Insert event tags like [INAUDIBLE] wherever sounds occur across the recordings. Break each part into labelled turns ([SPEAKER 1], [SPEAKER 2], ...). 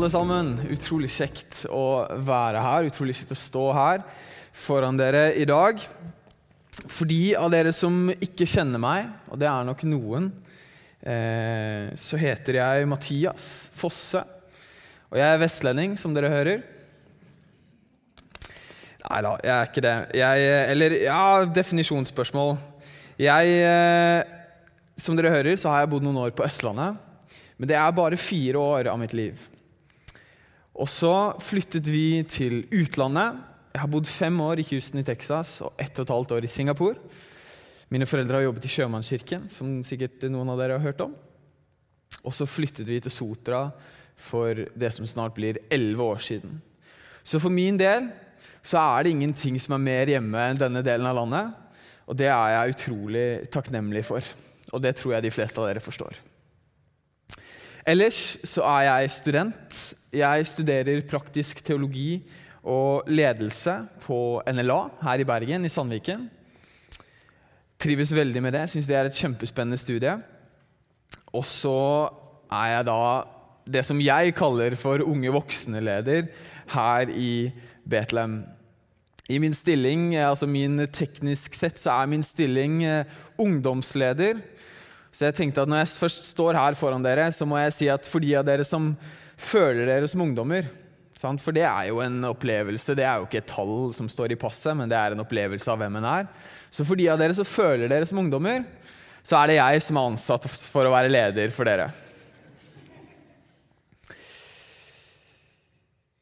[SPEAKER 1] Alle sammen. Utrolig kjekt å være her. Utrolig kjekt å stå her foran dere i dag. For de av dere som ikke kjenner meg, og det er nok noen, eh, så heter jeg Mathias Fosse. Og jeg er vestlending, som dere hører. Nei da, jeg er ikke det. Jeg, eller ja, definisjonsspørsmål. Jeg, eh, som dere hører, så har jeg bodd noen år på Østlandet. Men det er bare fire år av mitt liv. Og så flyttet vi til utlandet. Jeg har bodd fem år i Houston i Texas og ett og et halvt år i Singapore. Mine foreldre har jobbet i Sjømannskirken, som sikkert noen av dere har hørt om. Og så flyttet vi til Sotra for det som snart blir elleve år siden. Så for min del så er det ingenting som er mer hjemme enn denne delen av landet. Og det er jeg utrolig takknemlig for. Og det tror jeg de fleste av dere forstår. Ellers så er jeg student. Jeg studerer praktisk teologi og ledelse på NLA her i Bergen, i Sandviken. Trives veldig med det. Syns det er et kjempespennende studie. Og så er jeg da det som jeg kaller for unge voksne-leder her i Betlehem. I min stilling, altså min teknisk sett, så er min stilling eh, ungdomsleder. Så jeg tenkte at når jeg først står her foran dere, så må jeg si at for de av dere som føler dere som ungdommer sant? For det er jo en opplevelse, det er jo ikke et tall som står i passet, men det er en opplevelse av hvem en er. Så for de av dere som føler dere som ungdommer, så er det jeg som er ansatt for å være leder for dere.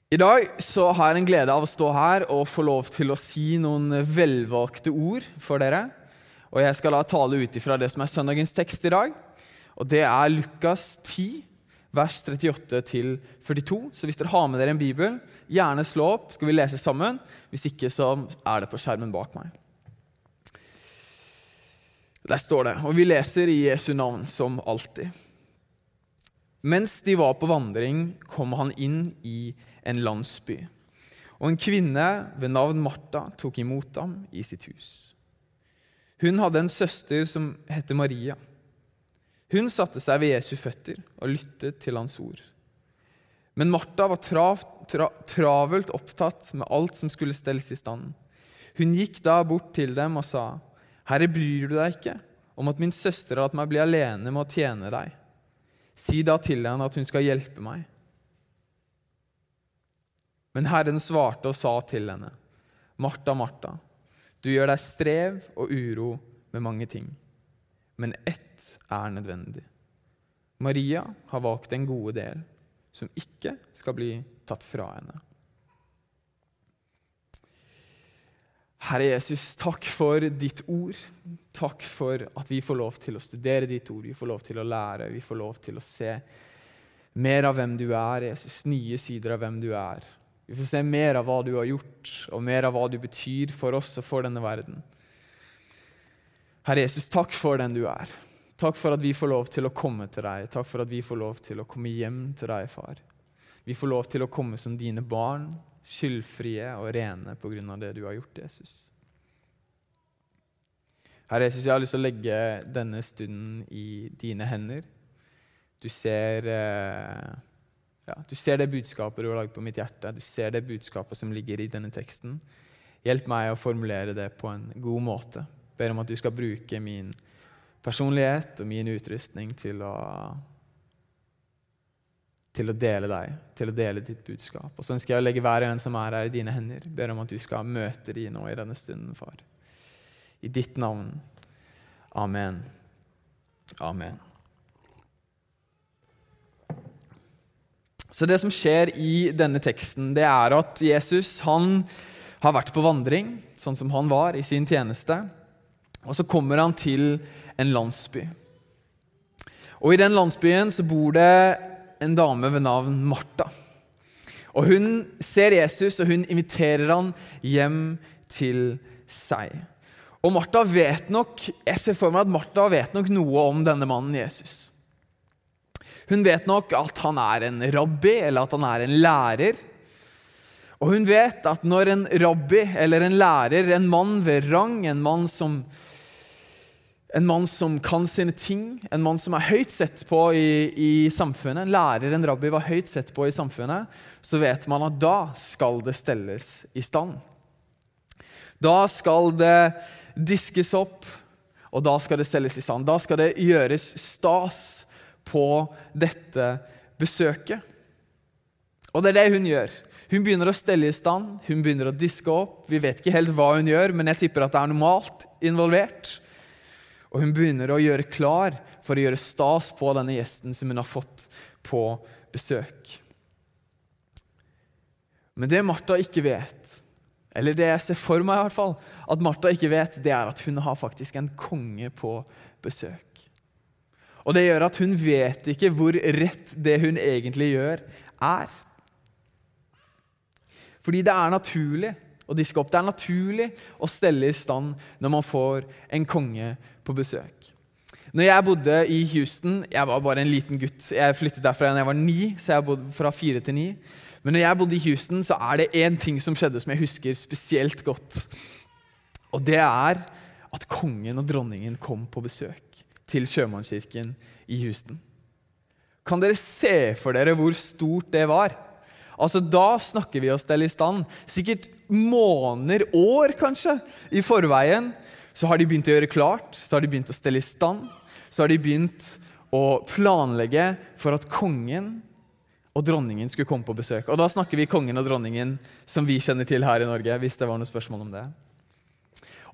[SPEAKER 1] I dag så har jeg en glede av å stå her og få lov til å si noen velvalgte ord for dere. Og Jeg skal da tale ut ifra det som er søndagens tekst i dag. Og Det er Lukas 10, vers 38-42. Så hvis dere har med dere en bibel, gjerne slå opp, skal vi lese sammen. Hvis ikke, så er det på skjermen bak meg. Der står det, og vi leser i Jesu navn som alltid. Mens de var på vandring, kom han inn i en landsby. Og en kvinne ved navn Martha tok imot ham i sitt hus. Hun hadde en søster som het Maria. Hun satte seg ved Jesu føtter og lyttet til hans ord. Men Martha var trav, tra, travelt opptatt med alt som skulle stelles i stand. Hun gikk da bort til dem og sa, 'Herre, bryr du deg ikke om at min søster har latt meg bli alene med å tjene deg?' Si da til henne at hun skal hjelpe meg. Men Herren svarte og sa til henne, Martha, Martha, du gjør deg strev og uro med mange ting, men ett er nødvendig. Maria har valgt en gode del, som ikke skal bli tatt fra henne. Herre Jesus, takk for ditt ord. Takk for at vi får lov til å studere ditt ord, vi får lov til å lære, vi får lov til å se mer av hvem du er, Jesus. Nye sider av hvem du er. Vi får se mer av hva du har gjort, og mer av hva du betyr for oss og for denne verden. Herre Jesus, takk for den du er. Takk for at vi får lov til å komme til deg. Takk for at vi får lov til å komme hjem til deg, far. Vi får lov til å komme som dine barn, skyldfrie og rene på grunn av det du har gjort, Jesus. Herre Jesus, jeg har lyst til å legge denne stunden i dine hender. Du ser, eh, ja, du ser det budskapet du har lagd på mitt hjerte. Du ser det budskapet som ligger i denne teksten. Hjelp meg å formulere det på en god måte. Ber om at du skal bruke min personlighet og min utrustning til å til å dele deg, til å dele ditt budskap. Og så ønsker jeg å legge hver en som er her, i dine hender. Ber om at du skal møte dem nå i denne stunden, far. I ditt navn. Amen. Amen. Så det som skjer i denne teksten, det er at Jesus han har vært på vandring, sånn som han var i sin tjeneste. Og så kommer han til en landsby. Og I den landsbyen så bor det en dame ved navn Martha. Og hun ser Jesus, og hun inviterer han hjem til seg. Og Martha vet nok, Jeg ser for meg at Martha vet nok noe om denne mannen Jesus. Hun vet nok at han er en rabbi, eller at han er en lærer. Og hun vet at når en rabbi eller en lærer, en mann ved rang, en mann som en mann som kan sine ting, en mann som er høyt sett på i, i, samfunnet, en lærer, en rabbi, var høyt sett på i samfunnet, så vet man at da skal det stelles i stand. Da skal det diskes opp, og da skal det stelles i stand. Da skal det gjøres stas på dette besøket. Og det er det hun gjør. Hun begynner å stelle i stand, hun begynner å diske opp. Vi vet ikke helt hva hun gjør, men jeg tipper at det er normalt involvert. Og hun begynner å gjøre klar for å gjøre stas på denne gjesten som hun har fått på besøk. Men det Martha ikke vet, eller det jeg ser for meg i hvert fall, at Martha ikke vet, det er at hun har faktisk en konge på besøk. Og det gjør at hun vet ikke hvor rett det hun egentlig gjør, er. Fordi det er naturlig å diske opp. Det er naturlig å stelle i stand når man får en konge på besøk. Når jeg bodde i Houston Jeg var bare en liten gutt. Jeg flyttet derfra da jeg var ni, så jeg bodde fra fire til ni. Men når jeg bodde i Houston, så er det én ting som skjedde som jeg husker spesielt godt. Og det er at kongen og dronningen kom på besøk til sjømannskirken i Houston. Kan dere se for dere hvor stort det var? Altså, Da snakker vi oss til i stand. Sikkert måneder, år kanskje, i forveien så har de begynt å gjøre klart, så har de begynt å stelle i stand. Så har de begynt å planlegge for at kongen og dronningen skulle komme på besøk. Og da snakker vi kongen og dronningen som vi kjenner til her i Norge. hvis det var noe spørsmål om det.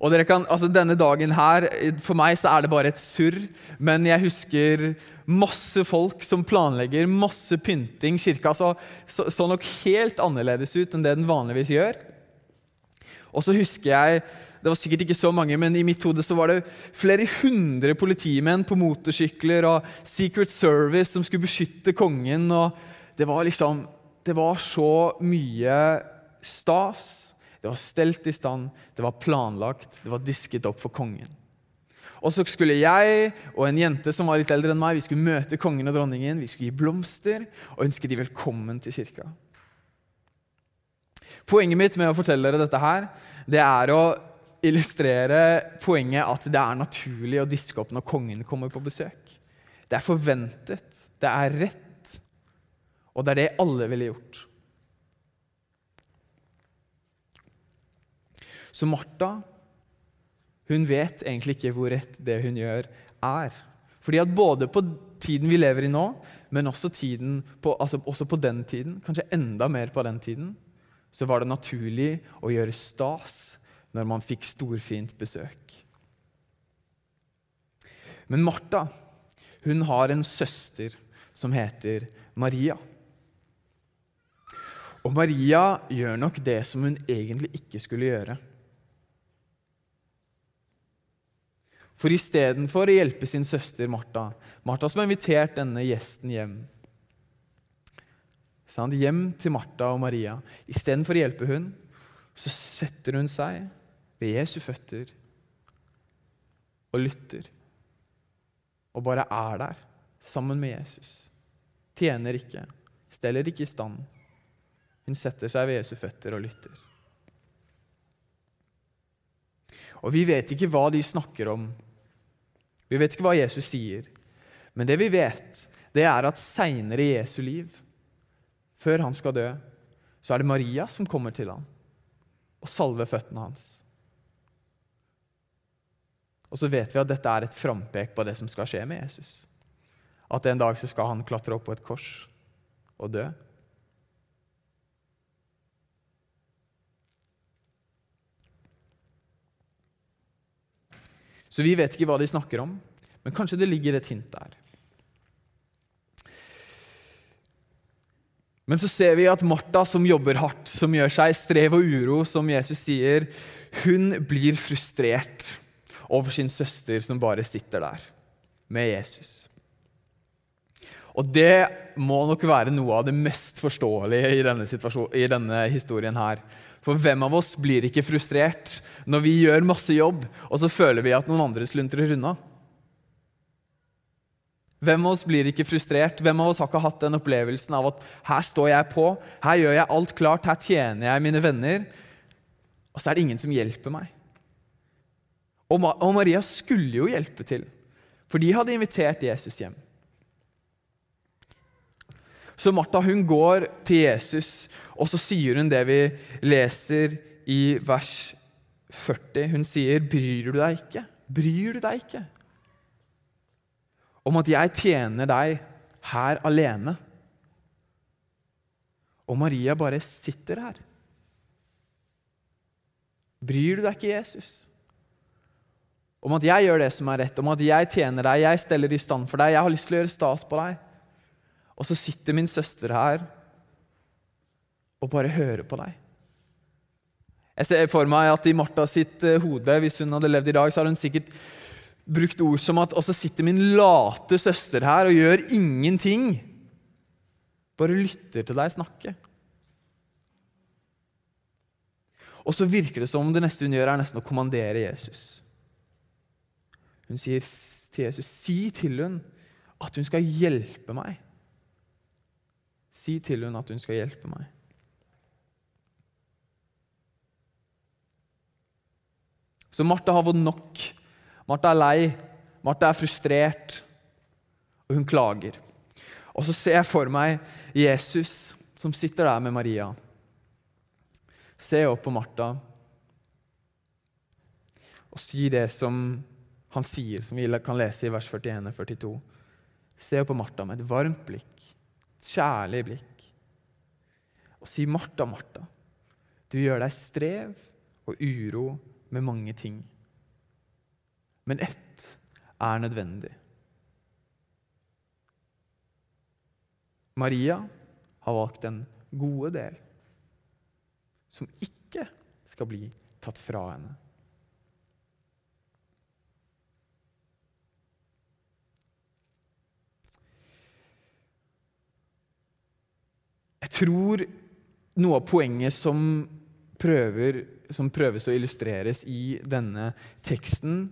[SPEAKER 1] Og dere kan, altså Denne dagen her, For meg så er det bare et surr, men jeg husker masse folk som planlegger, masse pynting. Kirka så, så, så nok helt annerledes ut enn det den vanligvis gjør. Og så husker jeg det var sikkert ikke så mange, men i mitt hode så var det flere hundre politimenn på motorsykler og Secret Service som skulle beskytte kongen. og Det var liksom Det var så mye stas. Det var stelt i stand, det var planlagt, det var disket opp for kongen. Og så skulle jeg og en jente som var litt eldre enn meg, vi skulle møte kongen og dronningen. Vi skulle gi blomster og ønske de velkommen til kirka. Poenget mitt med å fortelle dere dette her, det er å illustrere poenget at det er naturlig å diske opp når kongen kommer på besøk. Det er forventet, det er rett, og det er det alle ville gjort. Så Martha hun vet egentlig ikke hvor rett det hun gjør, er. Fordi at både på tiden vi lever i nå, men også, på, altså også på den tiden, kanskje enda mer på den tiden, så var det naturlig å gjøre stas når man fikk storfint besøk. Men Martha hun har en søster som heter Maria. Og Maria gjør nok det som hun egentlig ikke skulle gjøre. For istedenfor å hjelpe sin søster Martha, Martha som har invitert denne gjesten hjem Hjem til Martha og Maria. Istedenfor å hjelpe hun, så setter hun seg ved Jesu føtter og lytter. Og bare er der sammen med Jesus. Tjener ikke, steller ikke i stand. Hun setter seg ved Jesu føtter og lytter. Og Vi vet ikke hva de snakker om. Vi vet ikke hva Jesus sier. Men det vi vet, det er at seinere i Jesu liv, før han skal dø, så er det Maria som kommer til ham og salver føttene hans. Og så vet vi at dette er et frampek på det som skal skje med Jesus. At en dag så skal han klatre opp på et kors og dø. Så vi vet ikke hva de snakker om, men kanskje det ligger et hint der. Men så ser vi at Martha, som jobber hardt, som gjør seg strev og uro, som Jesus sier, hun blir frustrert over sin søster som bare sitter der med Jesus. Og det må nok være noe av det mest forståelige i denne, i denne historien her. For hvem av oss blir ikke frustrert når vi gjør masse jobb, og så føler vi at noen andre sluntrer unna? Hvem av oss blir ikke frustrert? Hvem av oss har ikke hatt den opplevelsen av at her står jeg på, her gjør jeg alt klart, her tjener jeg mine venner, og så er det ingen som hjelper meg? Og, Maria skulle jo hjelpe til, for de hadde invitert Jesus hjem. Så Martha hun går til Jesus, og så sier hun det vi leser i vers 40. Hun sier, 'Bryr du deg ikke? Bryr du deg ikke?' Om at jeg tjener deg her alene. Og Maria bare sitter her. Bryr du deg ikke, Jesus? Om at jeg gjør det som er rett, om at jeg tjener deg, jeg steller i stand for deg, jeg har lyst til å gjøre stas på deg. Og så sitter min søster her og bare høre på deg. Jeg ser for meg at i Martha sitt eh, hode, hvis hun hadde levd i dag, så hadde hun sikkert brukt ord som at 'Og så sitter min late søster her og gjør ingenting'. Bare lytter til deg snakke. Og så virker det som om det neste hun gjør, er nesten å kommandere Jesus. Hun sier til Jesus, 'Si til hun at hun skal hjelpe meg.' Si til hun at hun skal hjelpe meg. Så Martha har fått nok. Martha er lei. Martha er frustrert, og hun klager. Og så ser jeg for meg Jesus som sitter der med Maria. Se opp på Martha og si det som han sier, som vi kan lese i vers 41 og 42. Se opp på Martha med et varmt blikk et kjærlig blikk og si, 'Martha, Martha, du gjør deg strev og uro med mange ting.' Men ett er nødvendig. Maria har valgt den gode del, som ikke skal bli tatt fra henne. Jeg tror noe av poenget som, prøver, som prøves å illustreres i denne teksten,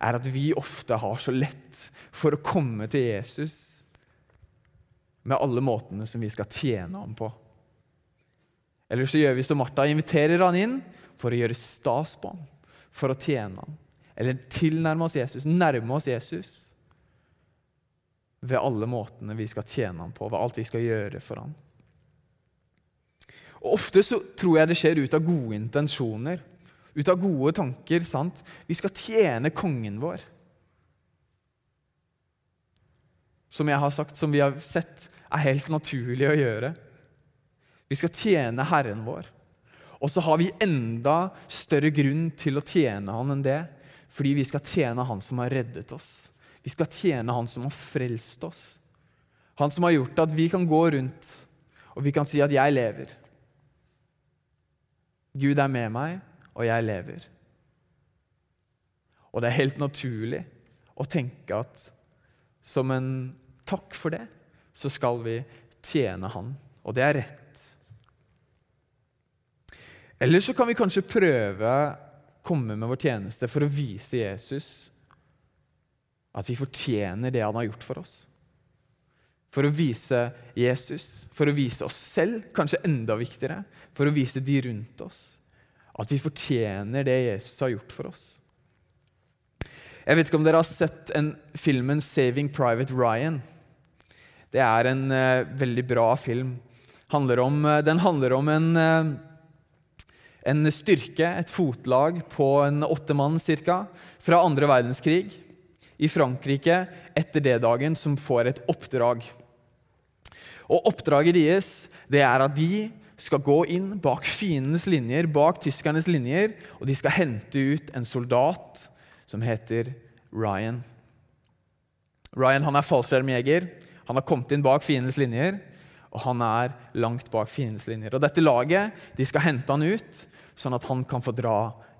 [SPEAKER 1] er at vi ofte har så lett for å komme til Jesus med alle måtene som vi skal tjene ham på. Eller så gjør vi som Martha, inviterer han inn for å gjøre stas på ham, for å tjene ham. Eller tilnærme oss Jesus, nærme oss Jesus ved alle måtene vi skal tjene ham på, ved alt vi skal gjøre for ham. Og Ofte så tror jeg det skjer ut av gode intensjoner, ut av gode tanker. sant? Vi skal tjene kongen vår. Som jeg har sagt, som vi har sett, er helt naturlig å gjøre. Vi skal tjene Herren vår. Og så har vi enda større grunn til å tjene Han enn det, fordi vi skal tjene Han som har reddet oss. Vi skal tjene Han som har frelst oss. Han som har gjort at vi kan gå rundt og vi kan si at 'jeg lever'. Gud er med meg, og jeg lever. Og det er helt naturlig å tenke at som en takk for det, så skal vi tjene Han. Og det er rett. Eller så kan vi kanskje prøve å komme med vår tjeneste for å vise Jesus at vi fortjener det han har gjort for oss. For å vise Jesus, for å vise oss selv, kanskje enda viktigere, for å vise de rundt oss. At vi fortjener det Jesus har gjort for oss. Jeg vet ikke om dere har sett en filmen 'Saving Private Ryan'. Det er en uh, veldig bra film. Handler om, uh, den handler om en, uh, en styrke, et fotlag, på en åtte mann ca. fra andre verdenskrig i Frankrike etter D-dagen, som får et oppdrag. Og Oppdraget deres det er at de skal gå inn bak fiendens linjer, bak tyskernes linjer, og de skal hente ut en soldat som heter Ryan. Ryan han er fallskjermjeger. Han har kommet inn bak fiendens linjer, og han er langt bak fiendens linjer. Og Dette laget de skal hente han ut, sånn at han kan få dra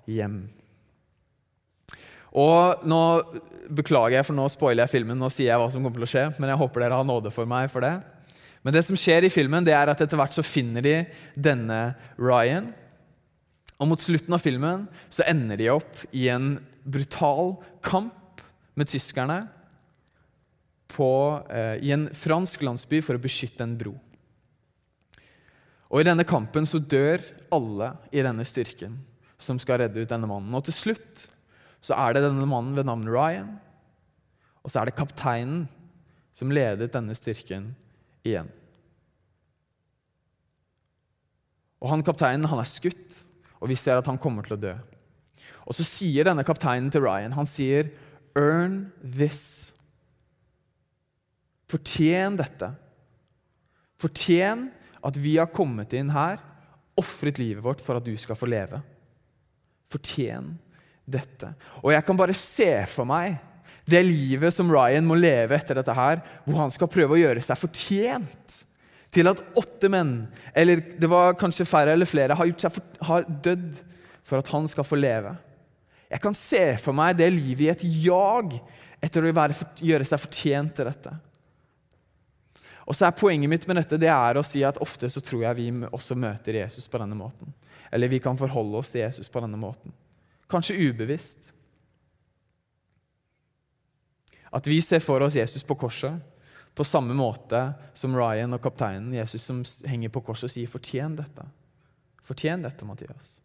[SPEAKER 1] hjem. Og nå beklager jeg, for nå spoiler jeg filmen. Nå sier jeg hva som kommer til å skje, men jeg håper dere har nåde for meg for det. Men det som skjer i filmen, det er at etter hvert så finner de denne Ryan. Og mot slutten av filmen så ender de opp i en brutal kamp med tyskerne på, eh, i en fransk landsby for å beskytte en bro. Og I denne kampen så dør alle i denne styrken som skal redde ut denne mannen. Og til slutt så er det denne mannen ved navn Ryan, og så er det kapteinen som ledet denne styrken igjen. Og han Kapteinen han er skutt, og vi ser at han kommer til å dø. Og Så sier denne kapteinen til Ryan han sier, 'Earn this'. Fortjen dette. Fortjen at vi har kommet inn her, ofret livet vårt for at du skal få leve. Fortjen dette. Og jeg kan bare se for meg det livet som Ryan må leve etter dette her, hvor han skal prøve å gjøre seg fortjent til at åtte menn, eller det var kanskje færre eller flere, har, for, har dødd for at han skal få leve. Jeg kan se for meg det livet i et jag etter å være, gjøre seg fortjent til dette. Og så er Poenget mitt med dette det er å si at ofte så tror jeg vi også møter Jesus på denne måten. Eller vi kan forholde oss til Jesus på denne måten. Kanskje ubevisst. At vi ser for oss Jesus på korset på samme måte som Ryan og kapteinen, Jesus som henger på korset og sier 'fortjen dette'. Fortjen dette, Mathias.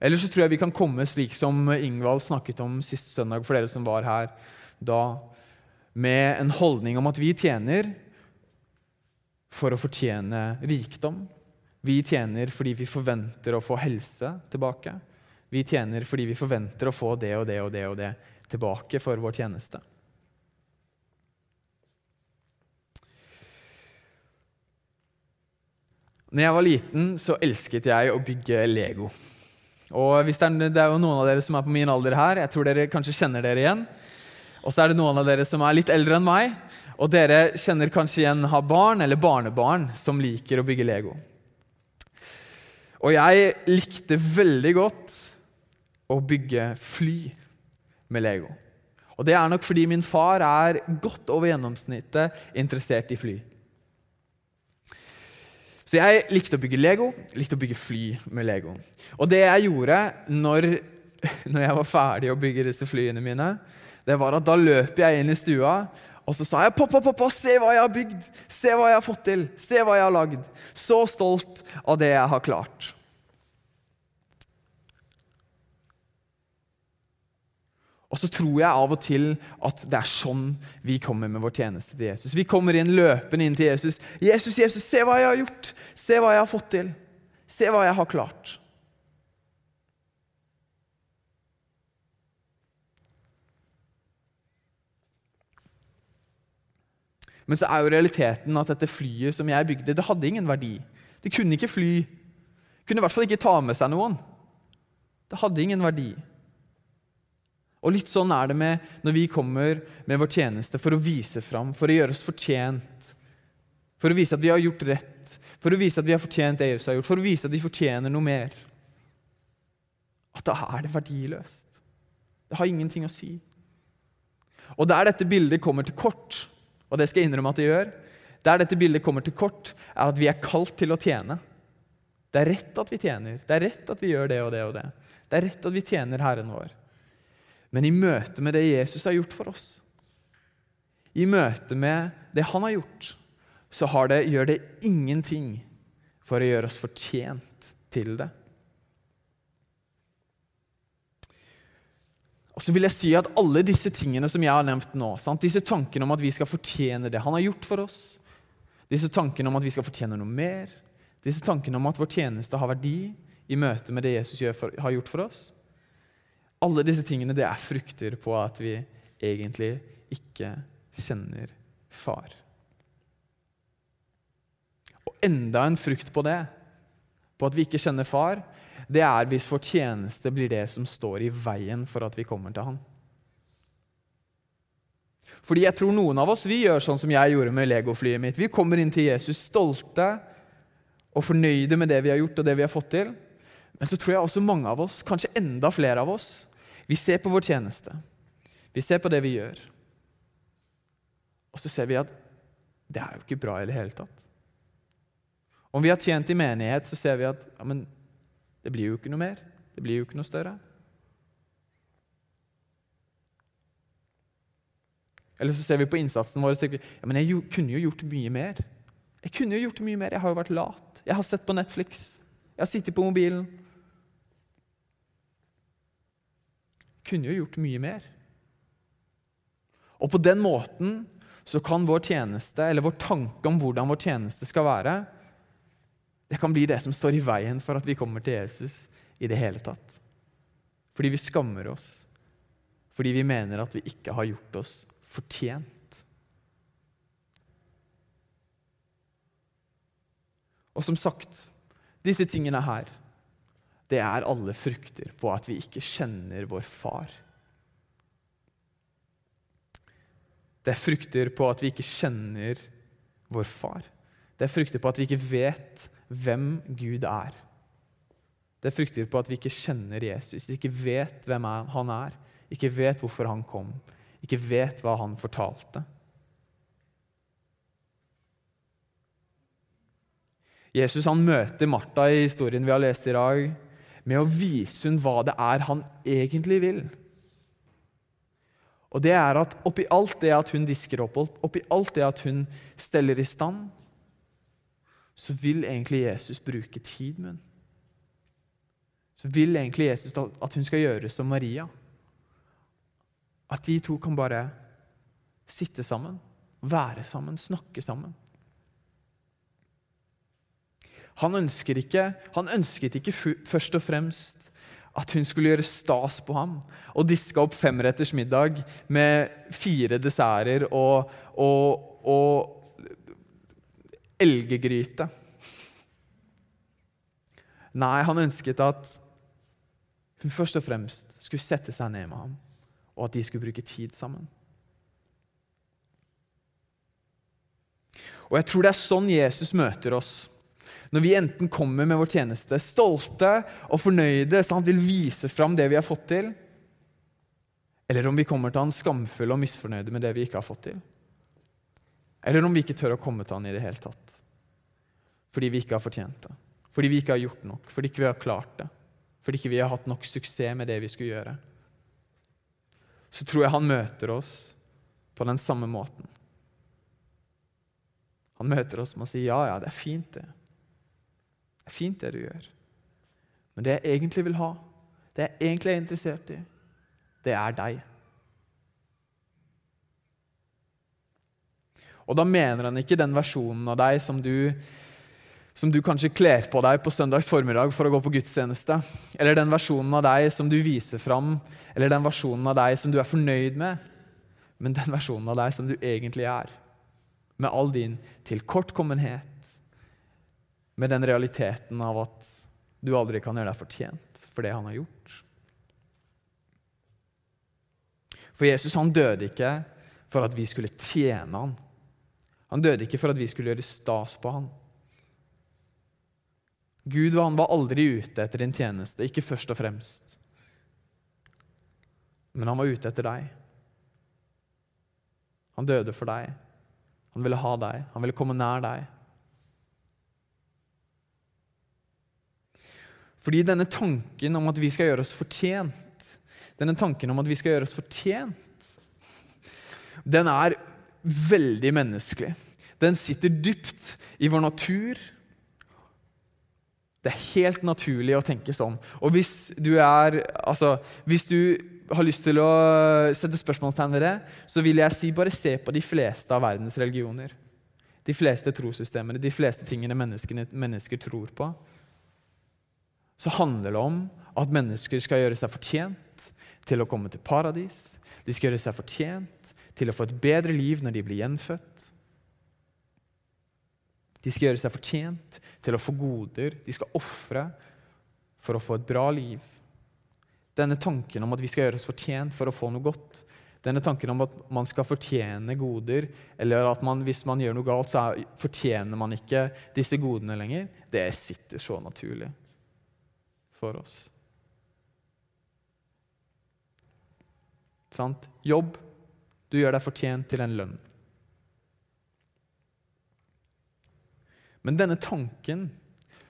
[SPEAKER 1] Eller så tror jeg vi kan komme slik som Ingvald snakket om sist søndag, for dere som var her da, med en holdning om at vi tjener for å fortjene rikdom. Vi tjener fordi vi forventer å få helse tilbake. Vi tjener fordi vi forventer å få det og det og det og det tilbake for vår tjeneste. Når jeg var liten, så elsket jeg å bygge Lego. Og det, er, det er jo noen av dere som er på min alder her, jeg tror dere kanskje kjenner dere igjen. Og så er det noen av dere som er litt eldre enn meg, og dere kjenner kanskje igjen har barn eller barnebarn som liker å bygge Lego. Og jeg likte veldig godt å bygge fly med Lego. Og det er nok fordi min far er godt over gjennomsnittet interessert i fly. Så jeg likte å bygge Lego, likte å bygge fly med Lego. Og det jeg gjorde når, [LAUGHS] når jeg var ferdig å bygge disse flyene mine, det var at da løp jeg inn i stua og så sa jeg, 'Pappa, pappa, se hva jeg har bygd! Se hva jeg har fått til! Se hva jeg har lagd!' Så stolt av det jeg har klart. Og så tror jeg av og til at det er sånn vi kommer med vår tjeneste til Jesus. Vi kommer inn løpende inn til Jesus. 'Jesus, Jesus, se hva jeg har gjort! Se hva jeg har fått til! Se hva jeg har klart!' Men så er jo realiteten at dette flyet som jeg bygde, det hadde ingen verdi. Det kunne ikke fly. Det kunne i hvert fall ikke ta med seg noen. Det hadde ingen verdi. Og litt sånn er det med når vi kommer med vår tjeneste for å vise fram, for å gjøre oss fortjent. For å vise at vi har gjort rett, for å vise at vi har fortjent det Jesus har gjort, for å vise at vi fortjener noe mer. At da er det verdiløst. Det har ingenting å si. Og der dette bildet kommer til kort, og det skal jeg innrømme at det gjør, der dette bildet kommer til kort, er at vi er kalt til å tjene. Det er rett at vi tjener. Det er rett at vi gjør det og det og det. Det er rett at vi tjener Herren vår. Men i møte med det Jesus har gjort for oss, i møte med det han har gjort, så det, gjør det ingenting for å gjøre oss fortjent til det. Og så vil jeg si at Alle disse tingene som jeg har nevnt nå, sant? disse tankene om at vi skal fortjene det han har gjort for oss, disse tankene om at vi skal fortjene noe mer, disse tankene om at vår tjeneste har verdi i møte med det Jesus har gjort for oss, alle disse tingene det er frukter på at vi egentlig ikke kjenner far. Og enda en frukt på det, på at vi ikke kjenner far, det er hvis vår tjeneste blir det som står i veien for at vi kommer til han. Fordi jeg tror noen av oss vi gjør sånn som jeg gjorde med legoflyet mitt. Vi kommer inn til Jesus stolte og fornøyde med det vi har gjort og det vi har fått til. Men så tror jeg også mange av oss, kanskje enda flere av oss, vi ser på vår tjeneste. Vi ser på det vi gjør. Og så ser vi at det er jo ikke bra i det hele tatt. Om vi har tjent i menighet, så ser vi at ja, men det blir jo ikke noe mer. Det blir jo ikke noe større. Eller så ser vi på innsatsen vår og tenker ja, men jeg kunne jo gjort mye mer. Jeg kunne jo gjort mye mer. Jeg har jo vært lat. Jeg har sett på Netflix. Jeg har sittet på mobilen. Jeg kunne jo gjort mye mer. Og på den måten så kan vår tjeneste, eller vår tanke om hvordan vår tjeneste skal være, det kan bli det som står i veien for at vi kommer til Jesus i det hele tatt. Fordi vi skammer oss. Fordi vi mener at vi ikke har gjort oss fortjent. Og som sagt, disse tingene her, det er alle frukter på at vi ikke kjenner vår far. Det er frukter på at vi ikke kjenner vår far. Det er frukter på at vi ikke vet hvem Gud er. Det frykter på at vi ikke kjenner Jesus, ikke vet hvem han er, ikke vet hvorfor han kom, ikke vet hva han fortalte. Jesus han møter Martha i historien vi har lest i dag, med å vise hun hva det er han egentlig vil. Og det er at oppi alt det at hun disker opp, oppi alt det at hun steller i stand, så vil egentlig Jesus bruke tid med henne. Så vil egentlig Jesus at hun skal gjøre som Maria. At de to kan bare sitte sammen, være sammen, snakke sammen. Han, ikke, han ønsket ikke først og fremst at hun skulle gjøre stas på ham og diske opp femretters middag med fire desserter og, og, og elgegryte. Nei, han ønsket at hun først og fremst skulle sette seg ned med ham, og at de skulle bruke tid sammen. Og Jeg tror det er sånn Jesus møter oss når vi enten kommer med vår tjeneste stolte og fornøyde, så han vil vise fram det vi har fått til, eller om vi kommer til han skamfulle og misfornøyde med det vi ikke har fått til. Eller om vi ikke tør å komme til han i det hele tatt fordi vi ikke har fortjent det, fordi vi ikke har gjort nok, fordi ikke vi har klart det, fordi ikke vi har hatt nok suksess med det vi skulle gjøre. Så tror jeg han møter oss på den samme måten. Han møter oss med å si ja, ja, det er fint, det Det er fint, det du gjør. Men det jeg egentlig vil ha, det jeg egentlig er interessert i, det er deg. Og da mener han ikke den versjonen av deg som du, som du kanskje kler på deg på søndags formiddag for å gå på gudstjeneste, eller den versjonen av deg som du viser fram, eller den versjonen av deg som du er fornøyd med, men den versjonen av deg som du egentlig er, med all din tilkortkommenhet, med den realiteten av at du aldri kan gjøre deg fortjent for det han har gjort. For Jesus han døde ikke for at vi skulle tjene han. Han døde ikke for at vi skulle gjøre stas på han. Gud han var aldri ute etter din tjeneste, ikke først og fremst. Men han var ute etter deg. Han døde for deg. Han ville ha deg. Han ville komme nær deg. Fordi denne tanken om at vi skal gjøre oss fortjent, denne tanken om at vi skal gjøre oss fortjent, den er veldig menneskelig. Den sitter dypt i vår natur. Det er helt naturlig å tenke sånn. Og hvis du, er, altså, hvis du har lyst til å sette spørsmålstegn ved det, så vil jeg si bare se på de fleste av verdens religioner. De fleste trossystemene, de fleste tingene mennesker tror på så handler det om at mennesker skal gjøre seg fortjent til å komme til paradis. De skal gjøre seg fortjent til å få et bedre liv når de blir gjenfødt. De skal gjøre seg fortjent til å få goder. De skal ofre for å få et bra liv. Denne tanken om at vi skal gjøre oss fortjent for å få noe godt, denne tanken om at man skal fortjene goder, eller at man, hvis man gjør noe galt, så er, fortjener man ikke disse godene lenger, det sitter så naturlig for oss. Sant? Jobb. Du gjør deg fortjent til en lønn. Men denne tanken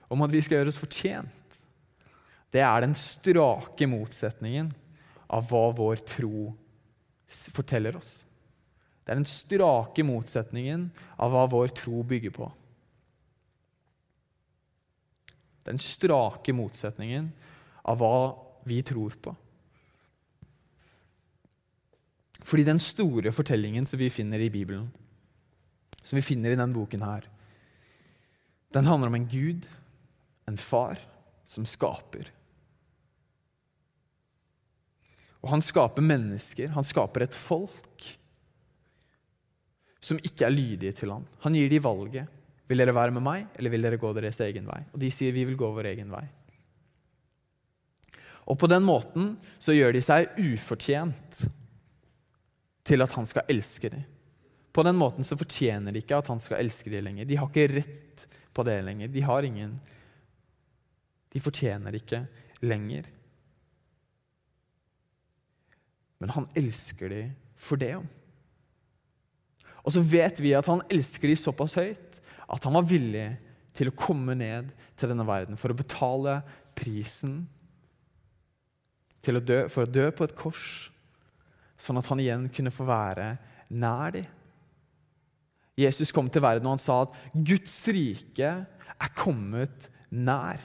[SPEAKER 1] om at vi skal gjøre oss fortjent, det er den strake motsetningen av hva vår tro forteller oss. Det er den strake motsetningen av hva vår tro bygger på. Den strake motsetningen av hva vi tror på. Fordi den store fortellingen som vi finner i Bibelen, som vi finner i denne boken her, den handler om en Gud, en far, som skaper. Og han skaper mennesker, han skaper et folk som ikke er lydige til ham. Han gir dem valget. Vil dere være med meg, eller vil dere gå deres egen vei? Og de sier vi vil gå vår egen vei. Og på den måten så gjør de seg ufortjent til at han skal elske dem. På den måten så fortjener de ikke at han skal elske dem lenger. De har ikke rett på det lenger. De har ingen De fortjener ikke lenger. Men han elsker dem for det. Og så vet vi at han elsker dem såpass høyt at han var villig til å komme ned til denne verden for å betale prisen å dø, for å dø på et kors sånn at han igjen kunne få være nær dem. Jesus kom til verden og han sa at Guds rike er kommet nær.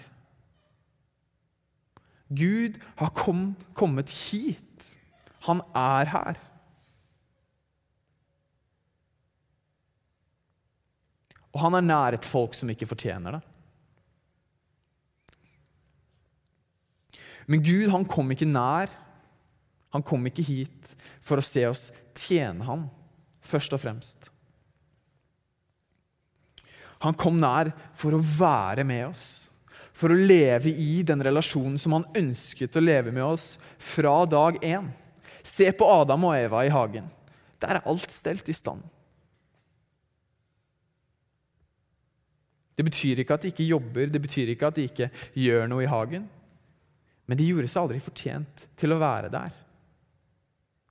[SPEAKER 1] Gud har kom, kommet hit. Han er her. Og han er nær et folk som ikke fortjener det. Men Gud han kom ikke nær han kom ikke hit for å se oss tjene ham, først og fremst. Han kom nær for å være med oss, for å leve i den relasjonen som han ønsket å leve med oss fra dag én. Se på Adam og Eva i hagen. Der er alt stelt i stand. Det betyr ikke at de ikke jobber, det betyr ikke at de ikke gjør noe i hagen. Men de gjorde seg aldri fortjent til å være der.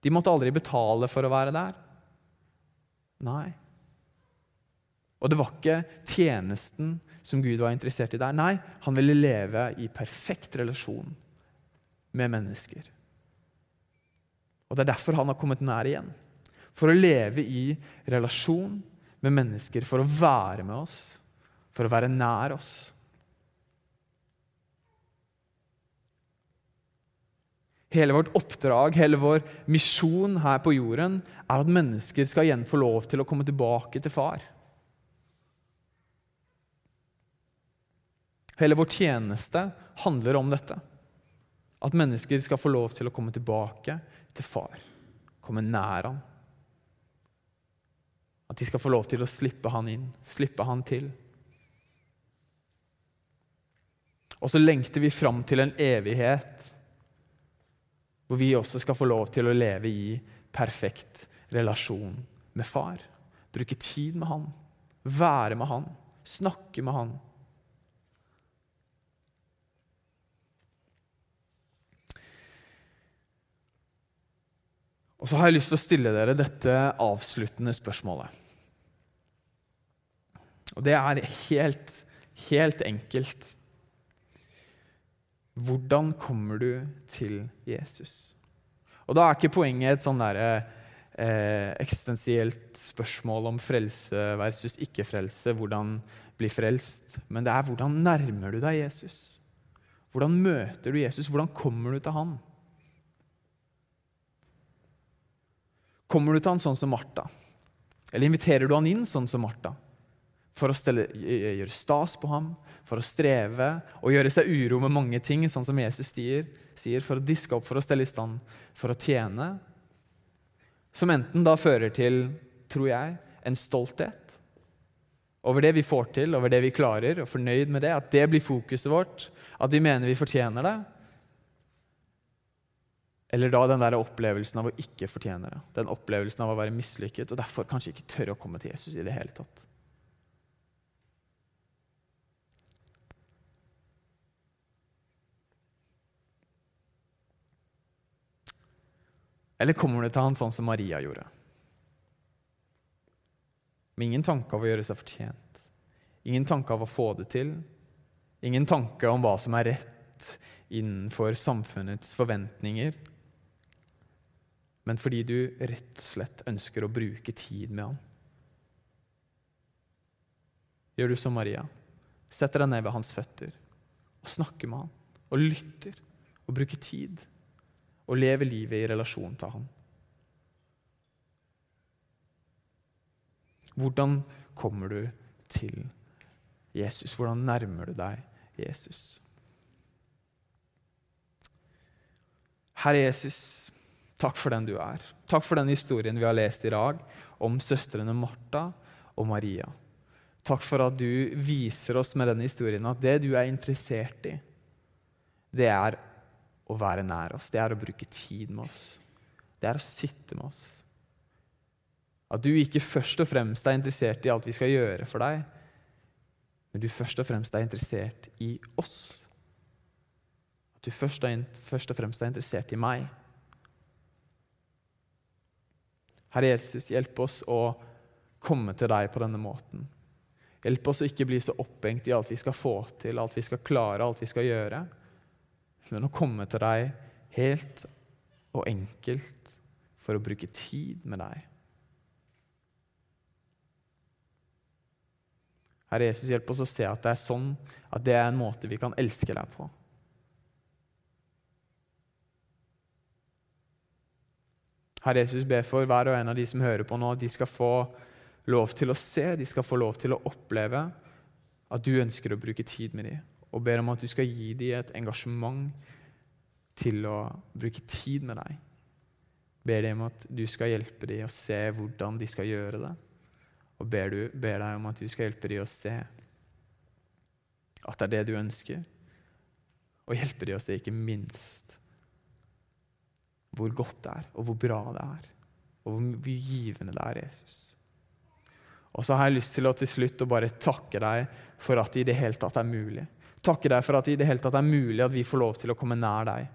[SPEAKER 1] De måtte aldri betale for å være der. Nei. Og det var ikke tjenesten som Gud var interessert i der. Nei, han ville leve i perfekt relasjon med mennesker. Og Det er derfor han har kommet nær igjen. For å leve i relasjon med mennesker, for å være med oss, for å være nær oss. Hele vårt oppdrag, hele vår misjon her på jorden, er at mennesker skal igjen få lov til å komme tilbake til far. Hele vår tjeneste handler om dette. At mennesker skal få lov til å komme tilbake til far. Komme nær ham. At de skal få lov til å slippe han inn, slippe han til. Og så lengter vi fram til en evighet hvor vi også skal få lov til å leve i perfekt relasjon med far. Bruke tid med han, være med han, snakke med han. Og så har jeg lyst til å stille dere dette avsluttende spørsmålet. Og det er helt, helt enkelt. Hvordan kommer du til Jesus? Og Da er ikke poenget et sånn derre eh, eksistensielt spørsmål om frelse versus ikke-frelse, hvordan bli frelst, men det er hvordan nærmer du deg Jesus? Hvordan møter du Jesus? Hvordan kommer du til han? Kommer du til han sånn som Martha? Eller inviterer du han inn sånn som Martha? For å stelle, gjøre stas på ham, for å streve og gjøre seg uro med mange ting, sånn som Jesus sier, sier for å diske opp, for å stelle i stand, for å tjene. Som enten da fører til, tror jeg, en stolthet over det vi får til, over det vi klarer, og fornøyd med det, at det blir fokuset vårt, at vi mener vi fortjener det. Eller da den der opplevelsen av å ikke fortjene det. Den opplevelsen av å være mislykket og derfor kanskje ikke tørre å komme til Jesus i det hele tatt. Eller kommer det til han sånn som Maria gjorde? Med ingen tanke av å gjøre seg fortjent. Ingen tanke av å få det til. Ingen tanke om hva som er rett innenfor samfunnets forventninger. Men fordi du rett og slett ønsker å bruke tid med ham. Gjør du som Maria. Setter deg ned ved hans føtter og snakker med ham. Og lytter og bruker tid. Og leve livet i relasjon til Han. Hvordan kommer du til Jesus? Hvordan nærmer du deg Jesus? Herre Jesus, takk for den du er. Takk for den historien vi har lest i dag om søstrene Martha og Maria. Takk for at du viser oss med denne historien at det du er interessert i, det er å være nær oss. Det er å bruke tid med oss. Det er å sitte med oss. At du ikke først og fremst er interessert i alt vi skal gjøre for deg, men du først og fremst er interessert i oss. At du først, og fremst er interessert i meg. Herre Jesus, hjelp oss å komme til deg på denne måten. Hjelp oss å ikke bli så opphengt i alt vi skal få til, alt vi skal klare, alt vi skal gjøre, men å komme til deg helt og enkelt for å bruke tid med deg. Herre Jesus, hjelp oss å se at det er sånn, at det er en måte vi kan elske deg på. Herre Jesus, be for hver og en av de som hører på nå, at de skal få lov til å se, de skal få lov til å oppleve at du ønsker å bruke tid med dem. Og ber om at du skal gi dem et engasjement til å bruke tid med deg. Ber dem om at du skal hjelpe dem å se hvordan de skal gjøre det og ber, du, ber deg om at du skal hjelpe dem å se at det er det du ønsker, og hjelpe dem å se ikke minst hvor godt det er, og hvor bra det er, og hvor givende det er, Jesus. Og så har jeg lyst til å til slutt å bare takke deg for at det i det hele tatt er mulig. Takke deg for at det i det hele tatt er mulig at vi får lov til å komme nær deg.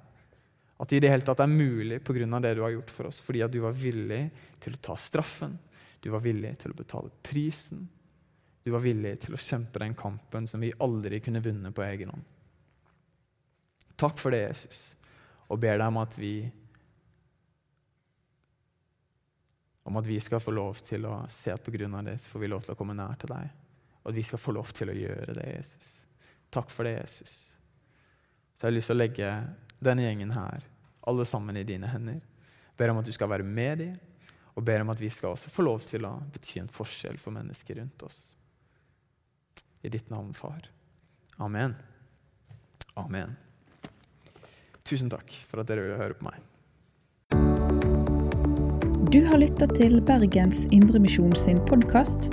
[SPEAKER 1] At det i det hele tatt er mulig pga. det du har gjort for oss, fordi at du var villig til å ta straffen, du var villig til å betale prisen. Du var villig til å kjempe den kampen som vi aldri kunne vunnet på egen hånd. Takk for det, Jesus, og ber deg om at vi om at vi skal få lov til å se at pga. det så får vi lov til å komme nær til deg. Og at vi skal få lov til å gjøre det, Jesus. Takk for det, Jesus. Så jeg har lyst til å legge denne gjengen her, alle sammen, i dine hender. Ber om at du skal være med dem, og ber om at vi skal også få lov til å bety en forskjell for mennesker rundt oss. I ditt navn, far. Amen. Amen. Tusen takk for at dere ville høre på meg.
[SPEAKER 2] Du har lytta til Bergens Indremisjon sin podkast.